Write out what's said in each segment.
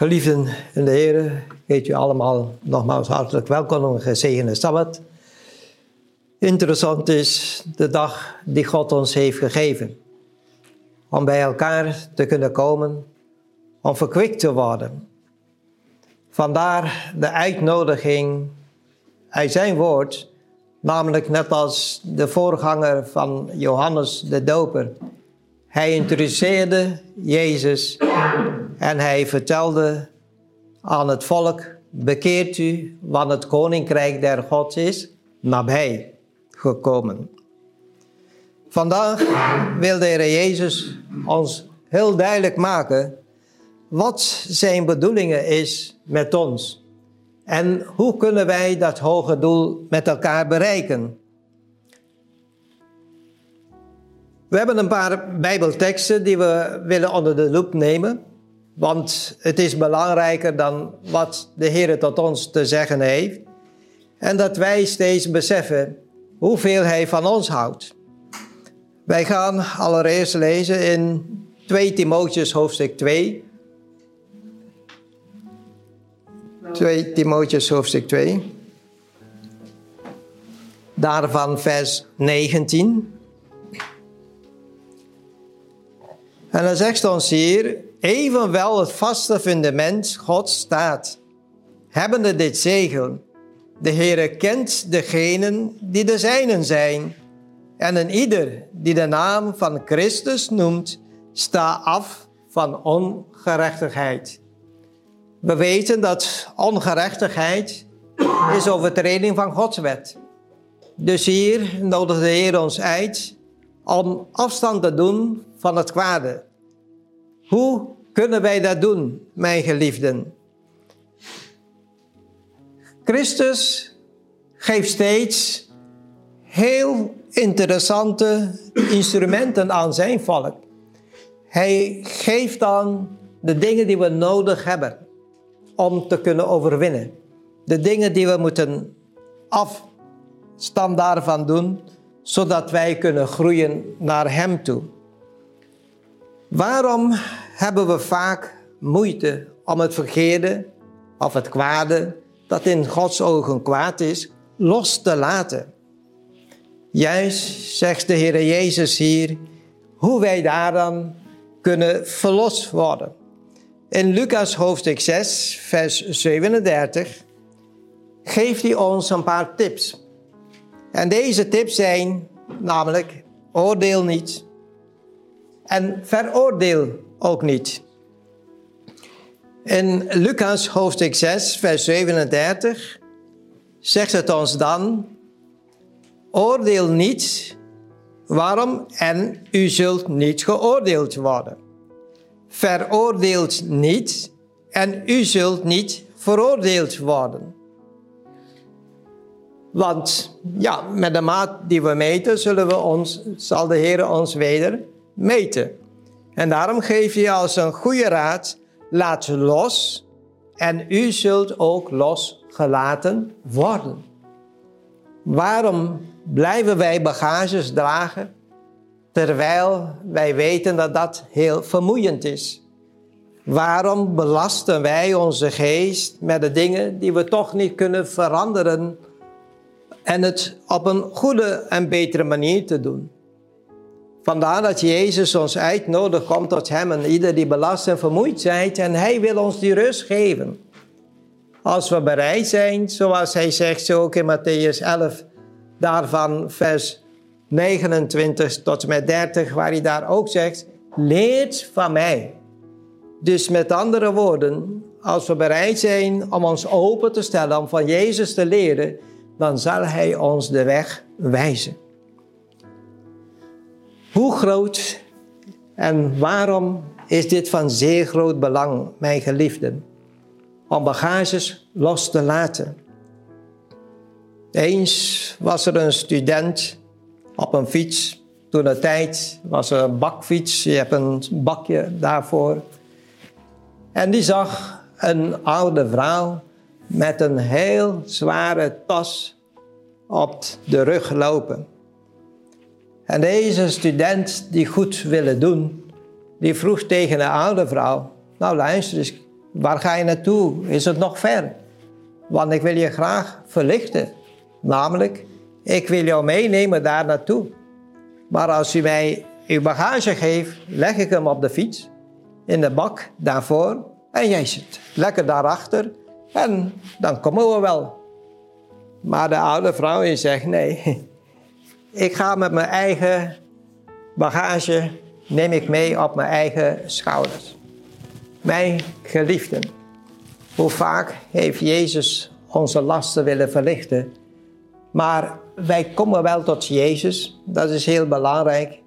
Geliefden in de Heer, heet u allemaal nogmaals hartelijk welkom op een gezegende Sabbat. Interessant is de dag die God ons heeft gegeven. Om bij elkaar te kunnen komen, om verkwikt te worden. Vandaar de uitnodiging uit zijn woord, namelijk net als de voorganger van Johannes de Doper. Hij introduceerde Jezus en hij vertelde aan het volk: Bekeert u, want het koninkrijk der God is nabij gekomen. Vandaag wil de Heer Jezus ons heel duidelijk maken wat zijn bedoelingen is met ons. En hoe kunnen wij dat hoge doel met elkaar bereiken? We hebben een paar Bijbelteksten die we willen onder de loep nemen. Want het is belangrijker dan wat de Heer tot ons te zeggen heeft. En dat wij steeds beseffen hoeveel Hij van ons houdt. Wij gaan allereerst lezen in 2 Timotheus hoofdstuk 2. 2 Timotheus hoofdstuk 2. Daarvan vers 19. En dan zegt ons hier, evenwel het vaste fundament God staat, hebbende dit zegel. De Heere kent degenen die de zijnen zijn. En een ieder die de naam van Christus noemt, sta af van ongerechtigheid. We weten dat ongerechtigheid is overtreding van Gods wet. Dus hier nodigt de Heer ons uit om afstand te doen van het kwade. Hoe kunnen wij dat doen, mijn geliefden? Christus geeft steeds heel interessante instrumenten aan zijn volk. Hij geeft dan de dingen die we nodig hebben om te kunnen overwinnen. De dingen die we moeten afstand daarvan doen, zodat wij kunnen groeien naar Hem toe. Waarom hebben we vaak moeite om het verkeerde of het kwade, dat in Gods ogen kwaad is, los te laten? Juist zegt de Heer Jezus hier hoe wij daar dan kunnen verlost worden. In Lucas hoofdstuk 6, vers 37, geeft hij ons een paar tips. En deze tips zijn namelijk: oordeel niet en veroordeel ook niet. In Lucas hoofdstuk 6, vers 37 zegt het ons dan: Oordeel niet, waarom? En u zult niet geoordeeld worden. Veroordeelt niet, en u zult niet veroordeeld worden. Want ja, met de maat die we meten, zullen we ons, zal de Heer ons weder meten. En daarom geef je als een goede raad, laat los en u zult ook losgelaten worden. Waarom blijven wij bagages dragen terwijl wij weten dat dat heel vermoeiend is? Waarom belasten wij onze geest met de dingen die we toch niet kunnen veranderen en het op een goede en betere manier te doen? Vandaar dat Jezus ons uitnodigt, komt tot Hem en ieder die belast en vermoeid zijt en Hij wil ons die rust geven. Als we bereid zijn, zoals Hij zegt, zo ook in Matthäus 11, daarvan vers 29 tot en met 30, waar Hij daar ook zegt, leert van mij. Dus met andere woorden, als we bereid zijn om ons open te stellen, om van Jezus te leren, dan zal Hij ons de weg wijzen. Hoe groot en waarom is dit van zeer groot belang, mijn geliefden? Om bagages los te laten. Eens was er een student op een fiets. Toen de tijd was er een bakfiets, je hebt een bakje daarvoor. En die zag een oude vrouw met een heel zware tas op de rug lopen. En deze student die goed wilde doen, die vroeg tegen de oude vrouw, nou luister eens, Waar ga je naartoe? Is het nog ver? Want ik wil je graag verlichten. Namelijk, ik wil jou meenemen daar naartoe. Maar als u mij uw bagage geeft, leg ik hem op de fiets, in de bak daarvoor, en jij zit lekker daarachter, en dan komen we wel. Maar de oude vrouw zegt, nee, ik ga met mijn eigen bagage, neem ik mee op mijn eigen schouders. Mijn geliefden, hoe vaak heeft Jezus onze lasten willen verlichten, maar wij komen wel tot Jezus, dat is heel belangrijk.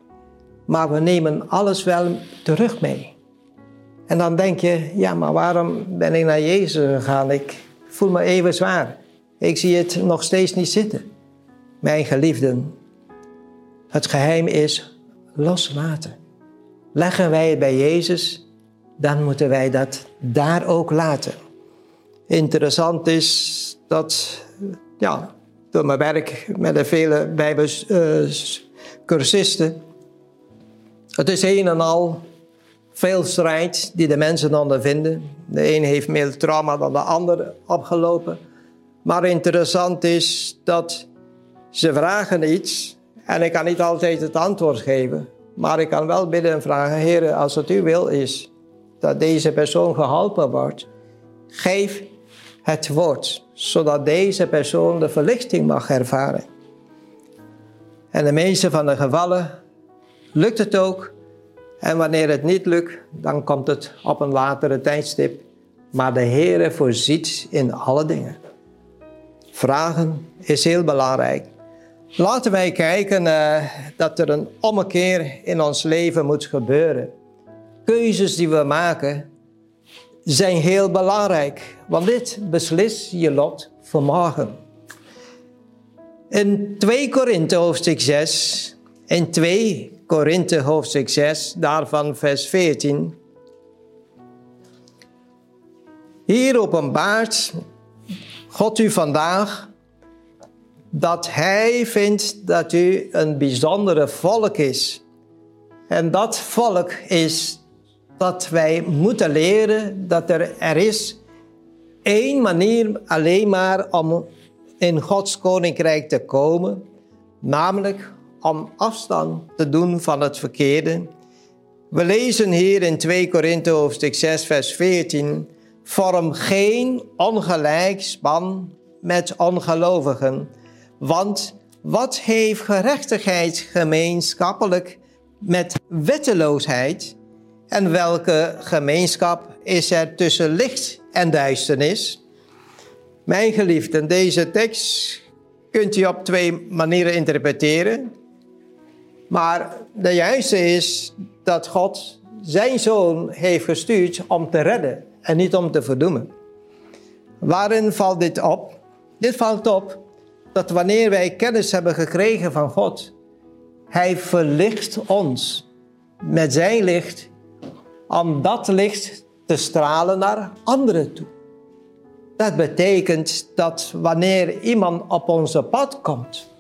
Maar we nemen alles wel terug mee. En dan denk je, ja, maar waarom ben ik naar Jezus gegaan? Ik voel me even zwaar. Ik zie het nog steeds niet zitten. Mijn geliefden, het geheim is loslaten. Leggen wij het bij Jezus, dan moeten wij dat daar ook laten. Interessant is dat, ja, door mijn werk met de vele bijbelscursisten. Uh, het is een en al veel strijd die de mensen ondervinden. De een heeft meer trauma dan de ander opgelopen. Maar interessant is dat ze vragen iets en ik kan niet altijd het antwoord geven. Maar ik kan wel bidden en vragen, Heer, als het u wil is dat deze persoon geholpen wordt, geef het woord, zodat deze persoon de verlichting mag ervaren. En de meeste van de gevallen lukt het ook. En wanneer het niet lukt, dan komt het op een latere tijdstip. Maar de Heer voorziet in alle dingen. Vragen is heel belangrijk. Laten wij kijken uh, dat er een ommekeer in ons leven moet gebeuren. Keuzes die we maken zijn heel belangrijk, want dit beslist je lot voor morgen. In 2 Korinthe hoofdstuk 6, in 2 Korinthe hoofdstuk 6, daarvan vers 14. Hier openbaart God u vandaag dat Hij vindt dat u een bijzondere volk is. En dat volk is dat wij moeten leren dat er, er is één manier alleen maar om in Gods koninkrijk te komen, namelijk om afstand te doen van het verkeerde. We lezen hier in 2 Korinthe hoofdstuk 6 vers 14, vorm geen ongelijk span met ongelovigen, want wat heeft gerechtigheid gemeenschappelijk met wetteloosheid? En welke gemeenschap is er tussen licht en duisternis? Mijn geliefden, deze tekst kunt u op twee manieren interpreteren. Maar de juiste is dat God zijn zoon heeft gestuurd om te redden en niet om te verdoemen. Waarin valt dit op? Dit valt op dat wanneer wij kennis hebben gekregen van God, Hij verlicht ons met zijn licht om dat licht te stralen naar anderen toe. Dat betekent dat wanneer iemand op onze pad komt,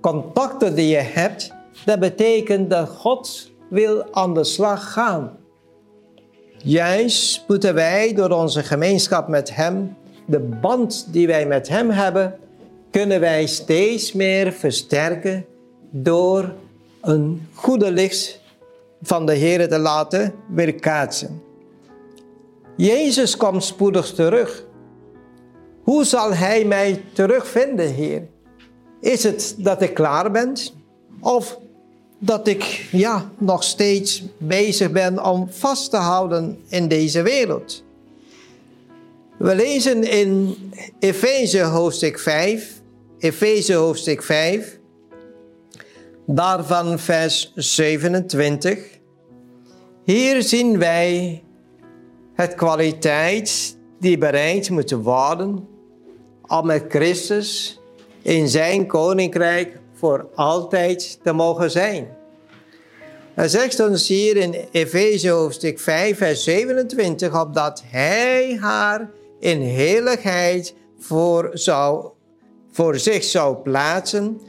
contacten die je hebt, dat betekent dat God wil aan de slag gaan. Juist moeten wij door onze gemeenschap met Hem, de band die wij met Hem hebben, kunnen wij steeds meer versterken door een goede licht van de Heer te laten weerkaatsen. Jezus komt spoedig terug. Hoe zal Hij mij terugvinden, Heer? Is het dat ik klaar ben? Of dat ik ja, nog steeds bezig ben om vast te houden in deze wereld? We lezen in Efeze hoofdstuk 5, Efeze hoofdstuk 5, daarvan vers 27. Hier zien wij het kwaliteit die bereikt moet worden om met Christus in zijn koninkrijk voor altijd te mogen zijn. Hij zegt ons hier in Efeze hoofdstuk 5, vers 27, opdat hij haar in heiligheid voor, zou, voor zich zou plaatsen,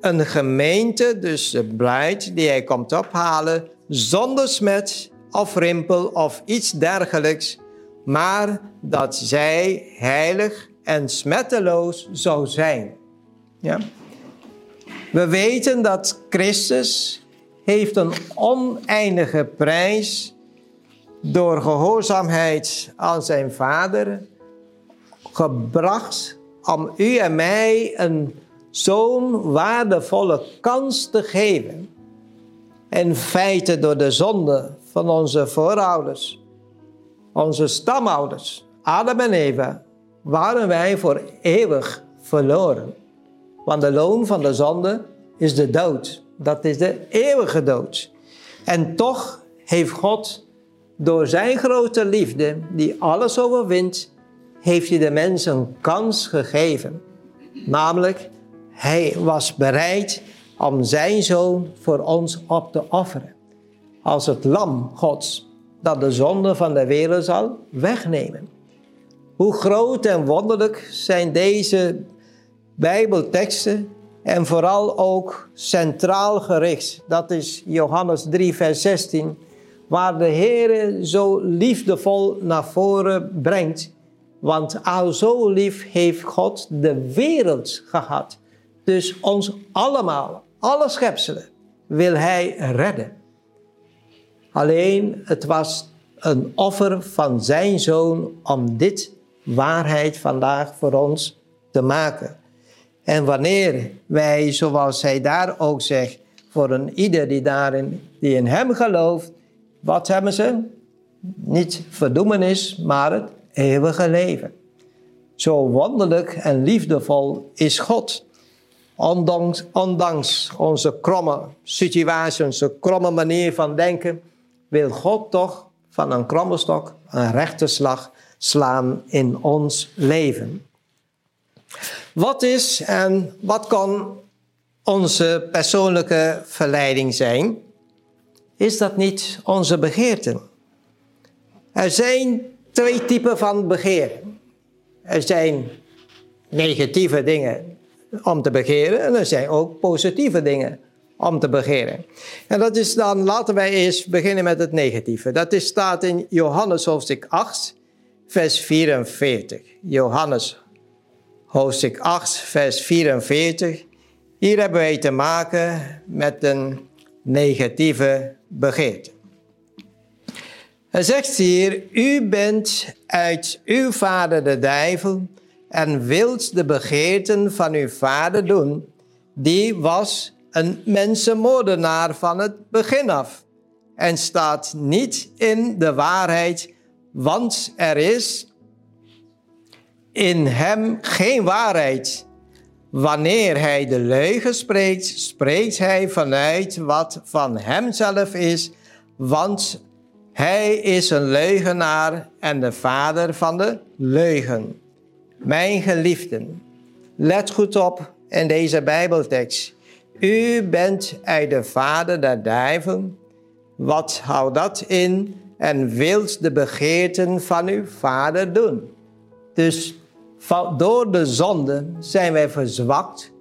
een gemeente, dus de bruid die hij komt ophalen, zonder smet of rimpel of iets dergelijks, maar dat zij heilig en smetteloos zou zijn. Ja? We weten dat Christus heeft een oneindige prijs door gehoorzaamheid aan zijn Vader gebracht om u en mij een zo'n waardevolle kans te geven. In feite door de zonde van onze voorouders, onze stamouders, Adam en Eva, waren wij voor eeuwig verloren. Want de loon van de zonde is de dood. Dat is de eeuwige dood. En toch heeft God door zijn grote liefde, die alles overwint, heeft hij de mens een kans gegeven. Namelijk, hij was bereid om zijn zoon voor ons op te offeren. Als het lam Gods dat de zonde van de wereld zal wegnemen. Hoe groot en wonderlijk zijn deze Bijbelteksten en vooral ook centraal gericht. Dat is Johannes 3, vers 16, waar de Heer zo liefdevol naar voren brengt. Want al zo lief heeft God de wereld gehad. Dus ons allemaal, alle schepselen, wil Hij redden. Alleen het was een offer van Zijn Zoon om dit waarheid vandaag voor ons te maken. En wanneer wij, zoals hij daar ook zegt, voor een ieder die daarin, die in hem gelooft, wat hebben ze? Niet verdoemenis, maar het eeuwige leven. Zo wonderlijk en liefdevol is God. Ondanks, ondanks onze kromme situatie, onze kromme manier van denken, wil God toch van een kromme stok een rechte slag slaan in ons leven. Wat is en wat kan onze persoonlijke verleiding zijn? Is dat niet onze begeerte? Er zijn twee typen van begeer. Er zijn negatieve dingen om te begeren en er zijn ook positieve dingen om te begeren. En dat is dan, laten wij eerst beginnen met het negatieve. Dat is, staat in Johannes hoofdstuk 8, vers 44. Johannes hoofdstuk 8, vers 44. Hier hebben wij te maken met een negatieve begeerte. Hij zegt hier, u bent uit uw vader de duivel en wilt de begeerten van uw vader doen. Die was een mensenmoordenaar van het begin af en staat niet in de waarheid, want er is in hem geen waarheid. Wanneer hij de leugen spreekt, spreekt hij vanuit wat van hemzelf is, want hij is een leugenaar en de vader van de leugen. Mijn geliefden, let goed op in deze Bijbeltekst. U bent uit de vader der duivel. Wat houdt dat in? En wilt de begeerten van uw vader doen. Dus door de zonde zijn wij verzwakt.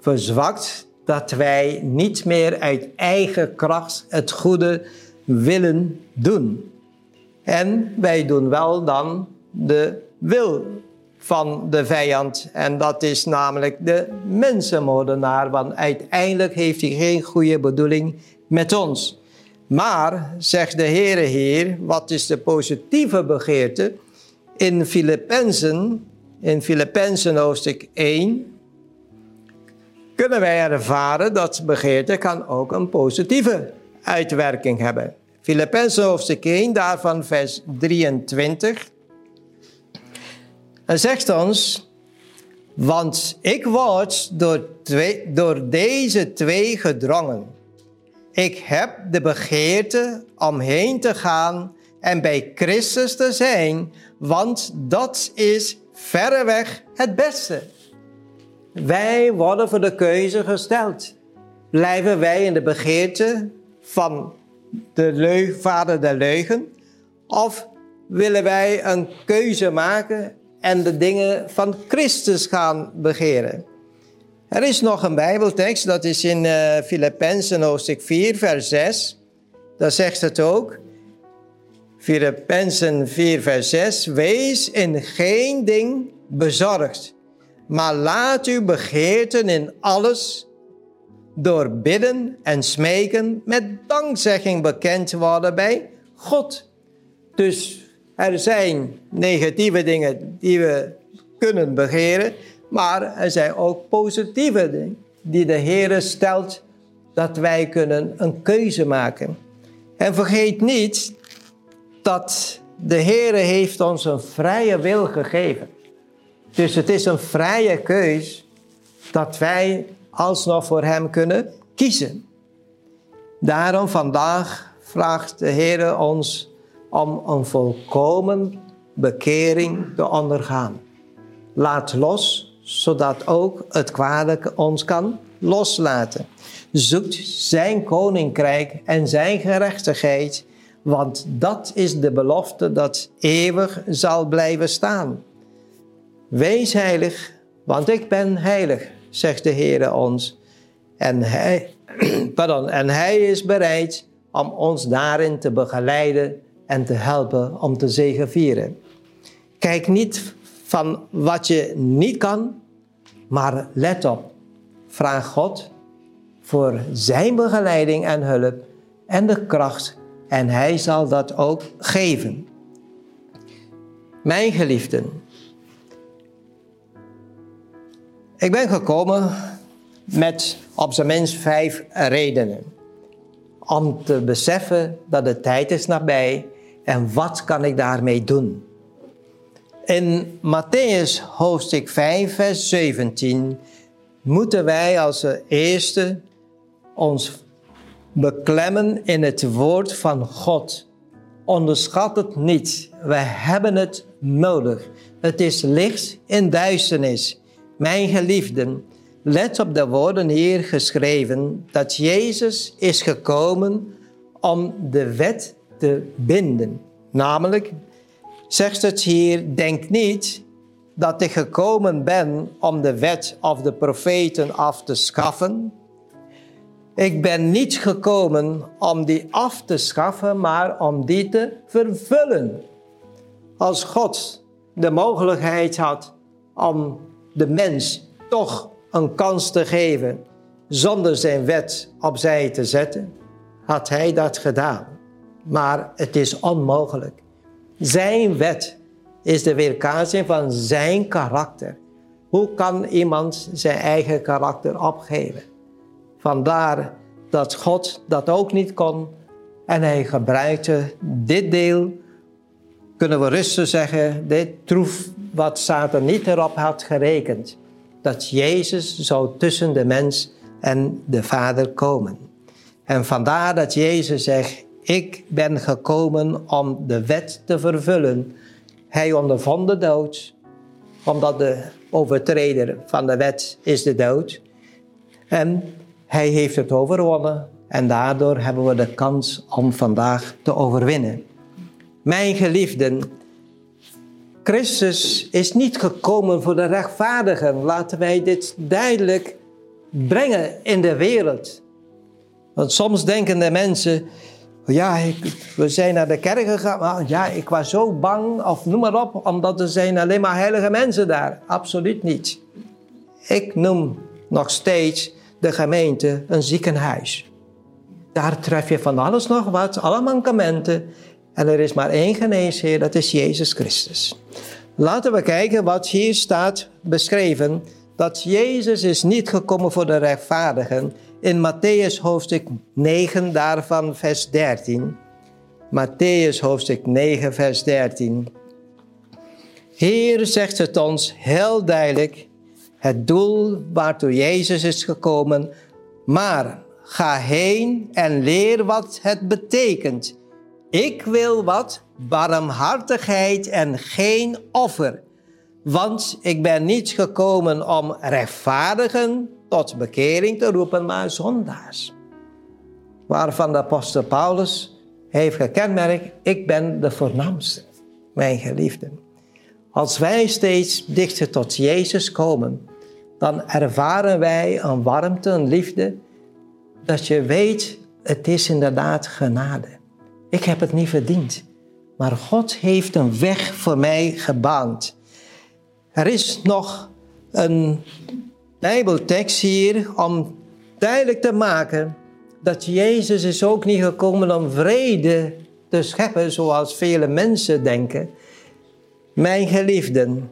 Verzwakt dat wij niet meer uit eigen kracht het goede willen doen. En wij doen wel dan de wil van de vijand. En dat is namelijk de mensenmoordenaar. Want uiteindelijk heeft hij geen goede bedoeling met ons. Maar, zegt de Heere hier, wat is de positieve begeerte? In Filippenzen in Filippenzen hoofdstuk 1 kunnen wij ervaren dat begeerte kan ook een positieve uitwerking hebben. Filippenzen hoofdstuk 1, daarvan vers 23. En zegt ons, want ik word door, twee, door deze twee gedrongen. Ik heb de begeerte om heen te gaan en bij Christus te zijn, want dat is verreweg het beste. Wij worden voor de keuze gesteld. Blijven wij in de begeerte van de vader der leugen? Of willen wij een keuze maken en de dingen van Christus gaan begeren? Er is nog een Bijbeltekst, dat is in uh, hoofdstuk 4, vers 6. Daar zegt het ook. Filippenzen 4, vers 6. Wees in geen ding bezorgd, maar laat uw begeerten in alles door bidden en smeken met dankzegging bekend worden bij God. Dus er zijn negatieve dingen die we kunnen begeren, maar er zijn ook positieve dingen die de Heer stelt dat wij kunnen een keuze maken. En vergeet niet dat de Heer heeft ons een vrije wil gegeven. Dus het is een vrije keus dat wij alsnog voor Hem kunnen kiezen. Daarom vandaag vraagt de Heer ons om een volkomen bekering te ondergaan. Laat los, zodat ook het kwalijke ons kan loslaten. Zoekt zijn koninkrijk en zijn gerechtigheid, want dat is de belofte dat eeuwig zal blijven staan. Wees heilig, want ik ben heilig, zegt de Heer ons. En hij, pardon, en hij is bereid om ons daarin te begeleiden en te helpen om te zegevieren. Kijk niet van wat je niet kan, maar let op. Vraag God voor zijn begeleiding en hulp en de kracht en hij zal dat ook geven. Mijn geliefden, ik ben gekomen met op zijn minst vijf redenen om te beseffen dat de tijd is nabij en wat kan ik daarmee doen. In Matthäus hoofdstuk 5, vers 17 moeten wij als eerste ons beklemmen in het woord van God. Onderschat het niet. Wij hebben het nodig. Het is licht in duisternis. Mijn geliefden, let op de woorden hier geschreven dat Jezus is gekomen om de wet te binden. Namelijk, zegt het hier, denk niet dat ik gekomen ben om de wet of de profeten af te schaffen. Ik ben niet gekomen om die af te schaffen, maar om die te vervullen. Als God de mogelijkheid had om de mens toch een kans te geven zonder zijn wet opzij te zetten, had hij dat gedaan. Maar het is onmogelijk. Zijn wet is de weerkaatsing van zijn karakter. Hoe kan iemand zijn eigen karakter opgeven? Vandaar dat God dat ook niet kon en hij gebruikte dit deel, kunnen we rustig zeggen, dit troef wat Satan niet erop had gerekend. Dat Jezus zou tussen de mens en de Vader komen. En vandaar dat Jezus zegt, ik ben gekomen om de wet te vervullen. Hij ondervond de dood, omdat de overtreder van de wet is de dood. En hij heeft het overwonnen en daardoor hebben we de kans om vandaag te overwinnen. Mijn geliefden, Christus is niet gekomen voor de rechtvaardigen. Laten wij dit duidelijk brengen in de wereld. Want soms denken de mensen, ja, ik, we zijn naar de kerk gegaan, maar ja, ik was zo bang, of noem maar op, omdat er zijn alleen maar heilige mensen daar. Absoluut niet. Ik noem nog steeds de gemeente een ziekenhuis. Daar tref je van alles nog wat, alle mankementen. En er is maar één geneesheer, dat is Jezus Christus. Laten we kijken wat hier staat beschreven. Dat Jezus is niet gekomen voor de rechtvaardigen. In Matthäus hoofdstuk 9, daarvan vers 13. Matthäus hoofdstuk 9, vers 13. Hier zegt het ons heel duidelijk het doel waartoe Jezus is gekomen. Maar ga heen en leer wat het betekent. Ik wil wat barmhartigheid en geen offer. Want ik ben niet gekomen om rechtvaardigen tot bekering te roepen, maar zondaars. Waarvan de apostel Paulus heeft gekenmerkt, ik ben de voornaamste, mijn geliefden. Als wij steeds dichter tot Jezus komen, dan ervaren wij een warmte, een liefde, dat je weet, het is inderdaad genade. Ik heb het niet verdiend, Maar God heeft een weg voor mij gebaand. Er is nog een Bijbeltekst hier om duidelijk te maken dat Jezus is ook niet gekomen om vrede te scheppen zoals vele mensen denken. Mijn geliefden,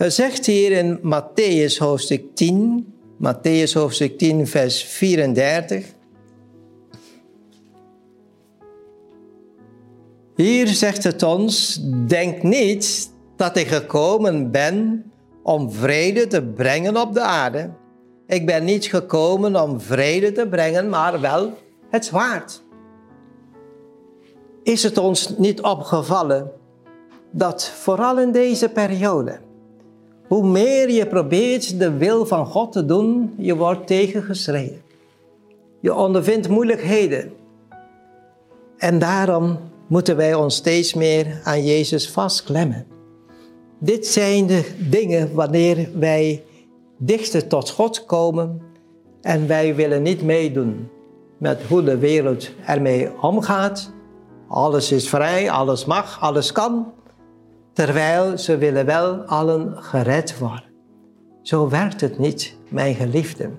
hij zegt hier in Matthäus hoofdstuk 10, Matthäus hoofdstuk 10 vers 34. Hier zegt het ons, denk niet dat ik gekomen ben om vrede te brengen op de aarde. Ik ben niet gekomen om vrede te brengen, maar wel het zwaard. Is het ons niet opgevallen dat vooral in deze periode, hoe meer je probeert de wil van God te doen, je wordt tegengeschreven. Je ondervindt moeilijkheden. En daarom moeten wij ons steeds meer aan Jezus vastklemmen. Dit zijn de dingen wanneer wij dichter tot God komen en wij willen niet meedoen met hoe de wereld ermee omgaat. Alles is vrij, alles mag, alles kan. Terwijl ze willen wel allen gered worden. Zo werkt het niet, mijn geliefden.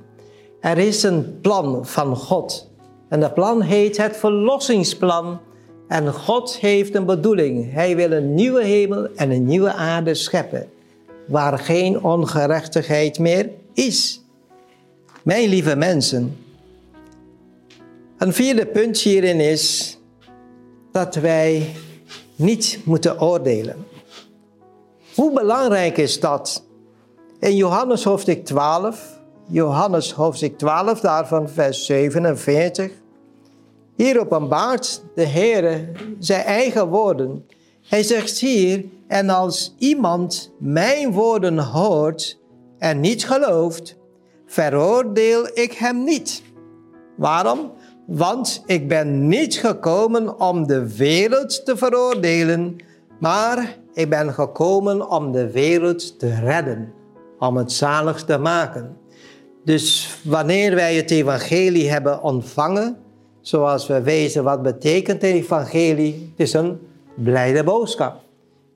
Er is een plan van God. En dat plan heet het verlossingsplan en God heeft een bedoeling. Hij wil een nieuwe hemel en een nieuwe aarde scheppen, waar geen ongerechtigheid meer is. Mijn lieve mensen, een vierde punt hierin is dat wij niet moeten oordelen. Hoe belangrijk is dat? In Johannes hoofdstuk 12, Johannes hoofdstuk 12, daarvan vers 47. Hier openbaart de Heer zijn eigen woorden. Hij zegt hier, en als iemand mijn woorden hoort en niet gelooft, veroordeel ik hem niet. Waarom? Want ik ben niet gekomen om de wereld te veroordelen, maar ik ben gekomen om de wereld te redden, om het zalig te maken. Dus wanneer wij het evangelie hebben ontvangen, zoals we weten wat betekent het evangelie, het is een blijde boodschap.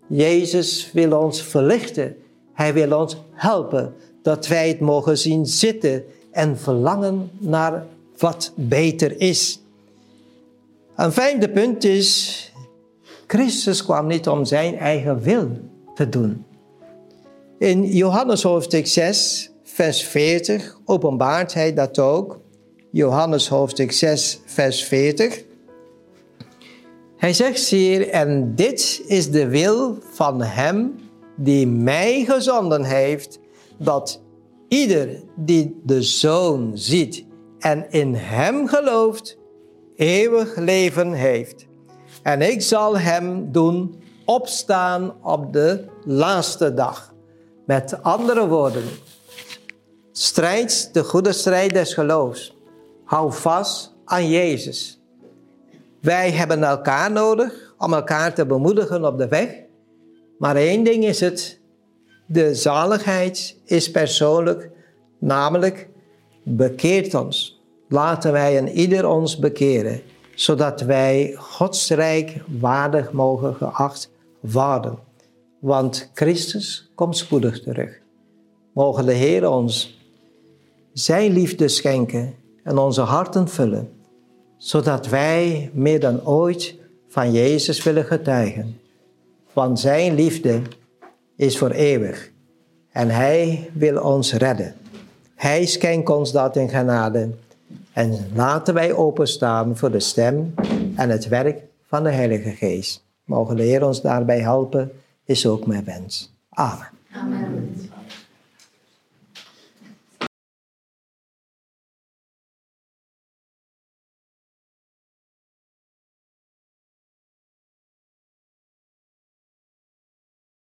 Jezus wil ons verlichten. Hij wil ons helpen dat wij het mogen zien zitten en verlangen naar wat beter is. Een vijfde punt is, Christus kwam niet om zijn eigen wil te doen. In Johannes hoofdstuk 6, vers 40 openbaart hij dat ook. Johannes hoofdstuk 6, vers 40. Hij zegt hier, en dit is de wil van hem die mij gezonden heeft, dat ieder die de Zoon ziet en in hem gelooft, eeuwig leven heeft. En ik zal hem doen opstaan op de laatste dag. Met andere woorden, strijd de goede strijd des geloofs. Hou vast aan Jezus. Wij hebben elkaar nodig om elkaar te bemoedigen op de weg. Maar één ding is het, de zaligheid is persoonlijk, namelijk bekeert ons. Laten wij en ieder ons bekeren, zodat wij Gods rijk waardig mogen geacht worden. Want Christus komt spoedig terug. Mogen de Heer ons zijn liefde schenken en onze harten vullen, zodat wij meer dan ooit van Jezus willen getuigen. Want zijn liefde is voor eeuwig en Hij wil ons redden. Hij schenkt ons dat in genade. En laten wij openstaan voor de stem en het werk van de Heilige Geest. Mogen de Heer ons daarbij helpen, is ook mijn wens. Amen. Amen.